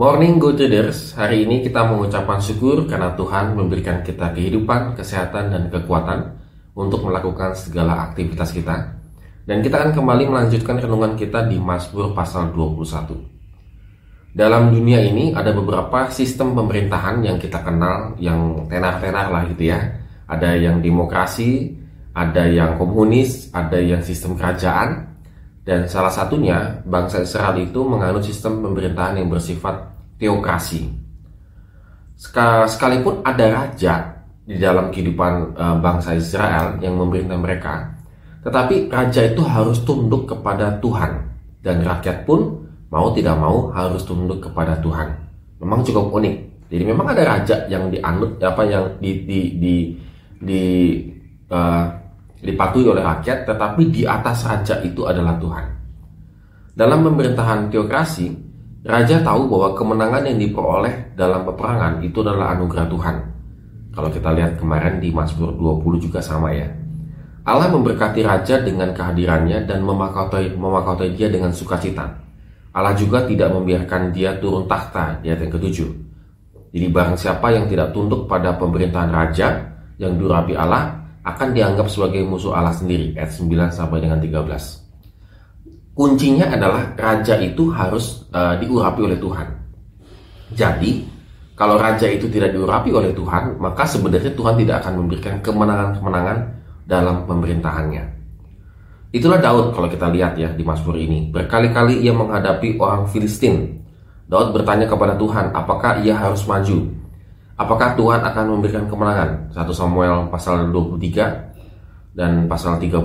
Morning Go Traders, hari ini kita mengucapkan syukur karena Tuhan memberikan kita kehidupan, kesehatan, dan kekuatan untuk melakukan segala aktivitas kita. Dan kita akan kembali melanjutkan renungan kita di Mazmur pasal 21. Dalam dunia ini ada beberapa sistem pemerintahan yang kita kenal, yang tenar-tenar lah gitu ya. Ada yang demokrasi, ada yang komunis, ada yang sistem kerajaan, dan salah satunya, bangsa Israel itu menganut sistem pemerintahan yang bersifat teokrasi. Sekalipun ada raja di dalam kehidupan e, bangsa Israel yang memerintah mereka, tetapi raja itu harus tunduk kepada Tuhan dan rakyat pun mau tidak mau harus tunduk kepada Tuhan. Memang cukup unik. Jadi memang ada raja yang dianut apa yang di di di, di uh, dipatuhi oleh rakyat, tetapi di atas raja itu adalah Tuhan. Dalam pemerintahan teokrasi, raja tahu bahwa kemenangan yang diperoleh dalam peperangan itu adalah anugerah Tuhan. Kalau kita lihat kemarin di Mazmur 20 juga sama ya. Allah memberkati raja dengan kehadirannya dan memakautai, memakautai dia dengan sukacita. Allah juga tidak membiarkan dia turun takhta di ayat yang ketujuh. Jadi barang siapa yang tidak tunduk pada pemerintahan raja yang durapi Allah, akan dianggap sebagai musuh Allah sendiri ayat 9 sampai dengan 13. Kuncinya adalah raja itu harus uh, diurapi oleh Tuhan. Jadi, kalau raja itu tidak diurapi oleh Tuhan, maka sebenarnya Tuhan tidak akan memberikan kemenangan-kemenangan dalam pemerintahannya. Itulah Daud kalau kita lihat ya di Mazmur ini. Berkali-kali ia menghadapi orang Filistin. Daud bertanya kepada Tuhan, apakah ia harus maju? Apakah Tuhan akan memberikan kemenangan? 1 Samuel pasal 23 dan pasal 30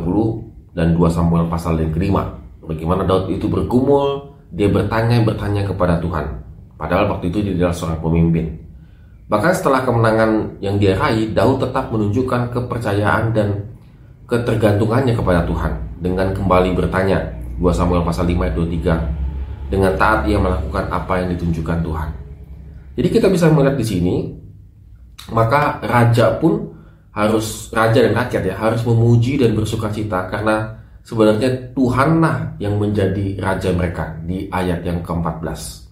dan 2 Samuel pasal yang kelima. Bagaimana Daud itu bergumul, dia bertanya-bertanya kepada Tuhan. Padahal waktu itu dia adalah seorang pemimpin. Bahkan setelah kemenangan yang dia raih, Daud tetap menunjukkan kepercayaan dan ketergantungannya kepada Tuhan dengan kembali bertanya 2 Samuel pasal 5 ayat 23 dengan taat ia melakukan apa yang ditunjukkan Tuhan. Jadi kita bisa melihat di sini maka raja pun harus raja dan rakyat ya harus memuji dan bersuka cita karena sebenarnya Tuhanlah yang menjadi raja mereka di ayat yang ke-14.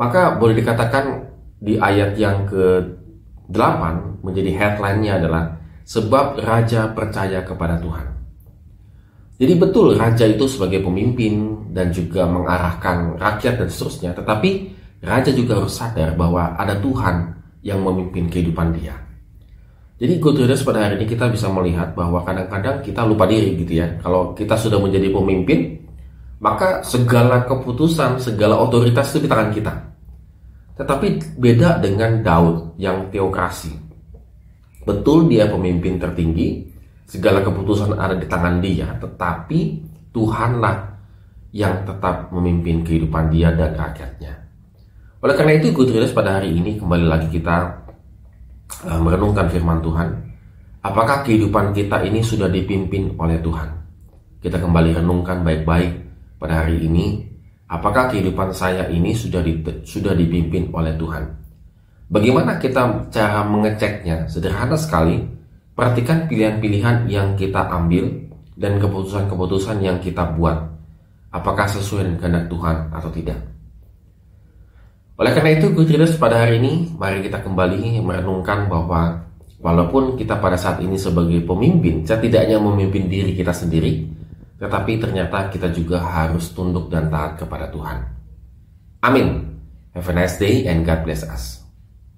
Maka boleh dikatakan di ayat yang ke-8 menjadi headline-nya adalah sebab raja percaya kepada Tuhan. Jadi betul raja itu sebagai pemimpin dan juga mengarahkan rakyat dan seterusnya, tetapi raja juga harus sadar bahwa ada Tuhan yang memimpin kehidupan dia. Jadi good leaders pada hari ini kita bisa melihat bahwa kadang-kadang kita lupa diri gitu ya. Kalau kita sudah menjadi pemimpin, maka segala keputusan, segala otoritas itu di tangan kita. Tetapi beda dengan Daud yang teokrasi. Betul dia pemimpin tertinggi, segala keputusan ada di tangan dia, tetapi Tuhanlah yang tetap memimpin kehidupan dia dan rakyatnya. Oleh karena itu, Good pada hari ini kembali lagi kita uh, merenungkan firman Tuhan. Apakah kehidupan kita ini sudah dipimpin oleh Tuhan? Kita kembali renungkan baik-baik pada hari ini. Apakah kehidupan saya ini sudah di, sudah dipimpin oleh Tuhan? Bagaimana kita cara mengeceknya? Sederhana sekali. Perhatikan pilihan-pilihan yang kita ambil dan keputusan-keputusan yang kita buat. Apakah sesuai dengan kehendak Tuhan atau tidak? Oleh karena itu, Good Readers pada hari ini, mari kita kembali merenungkan bahwa walaupun kita pada saat ini sebagai pemimpin, setidaknya memimpin diri kita sendiri, tetapi ternyata kita juga harus tunduk dan taat kepada Tuhan. Amin. Have a nice day and God bless us.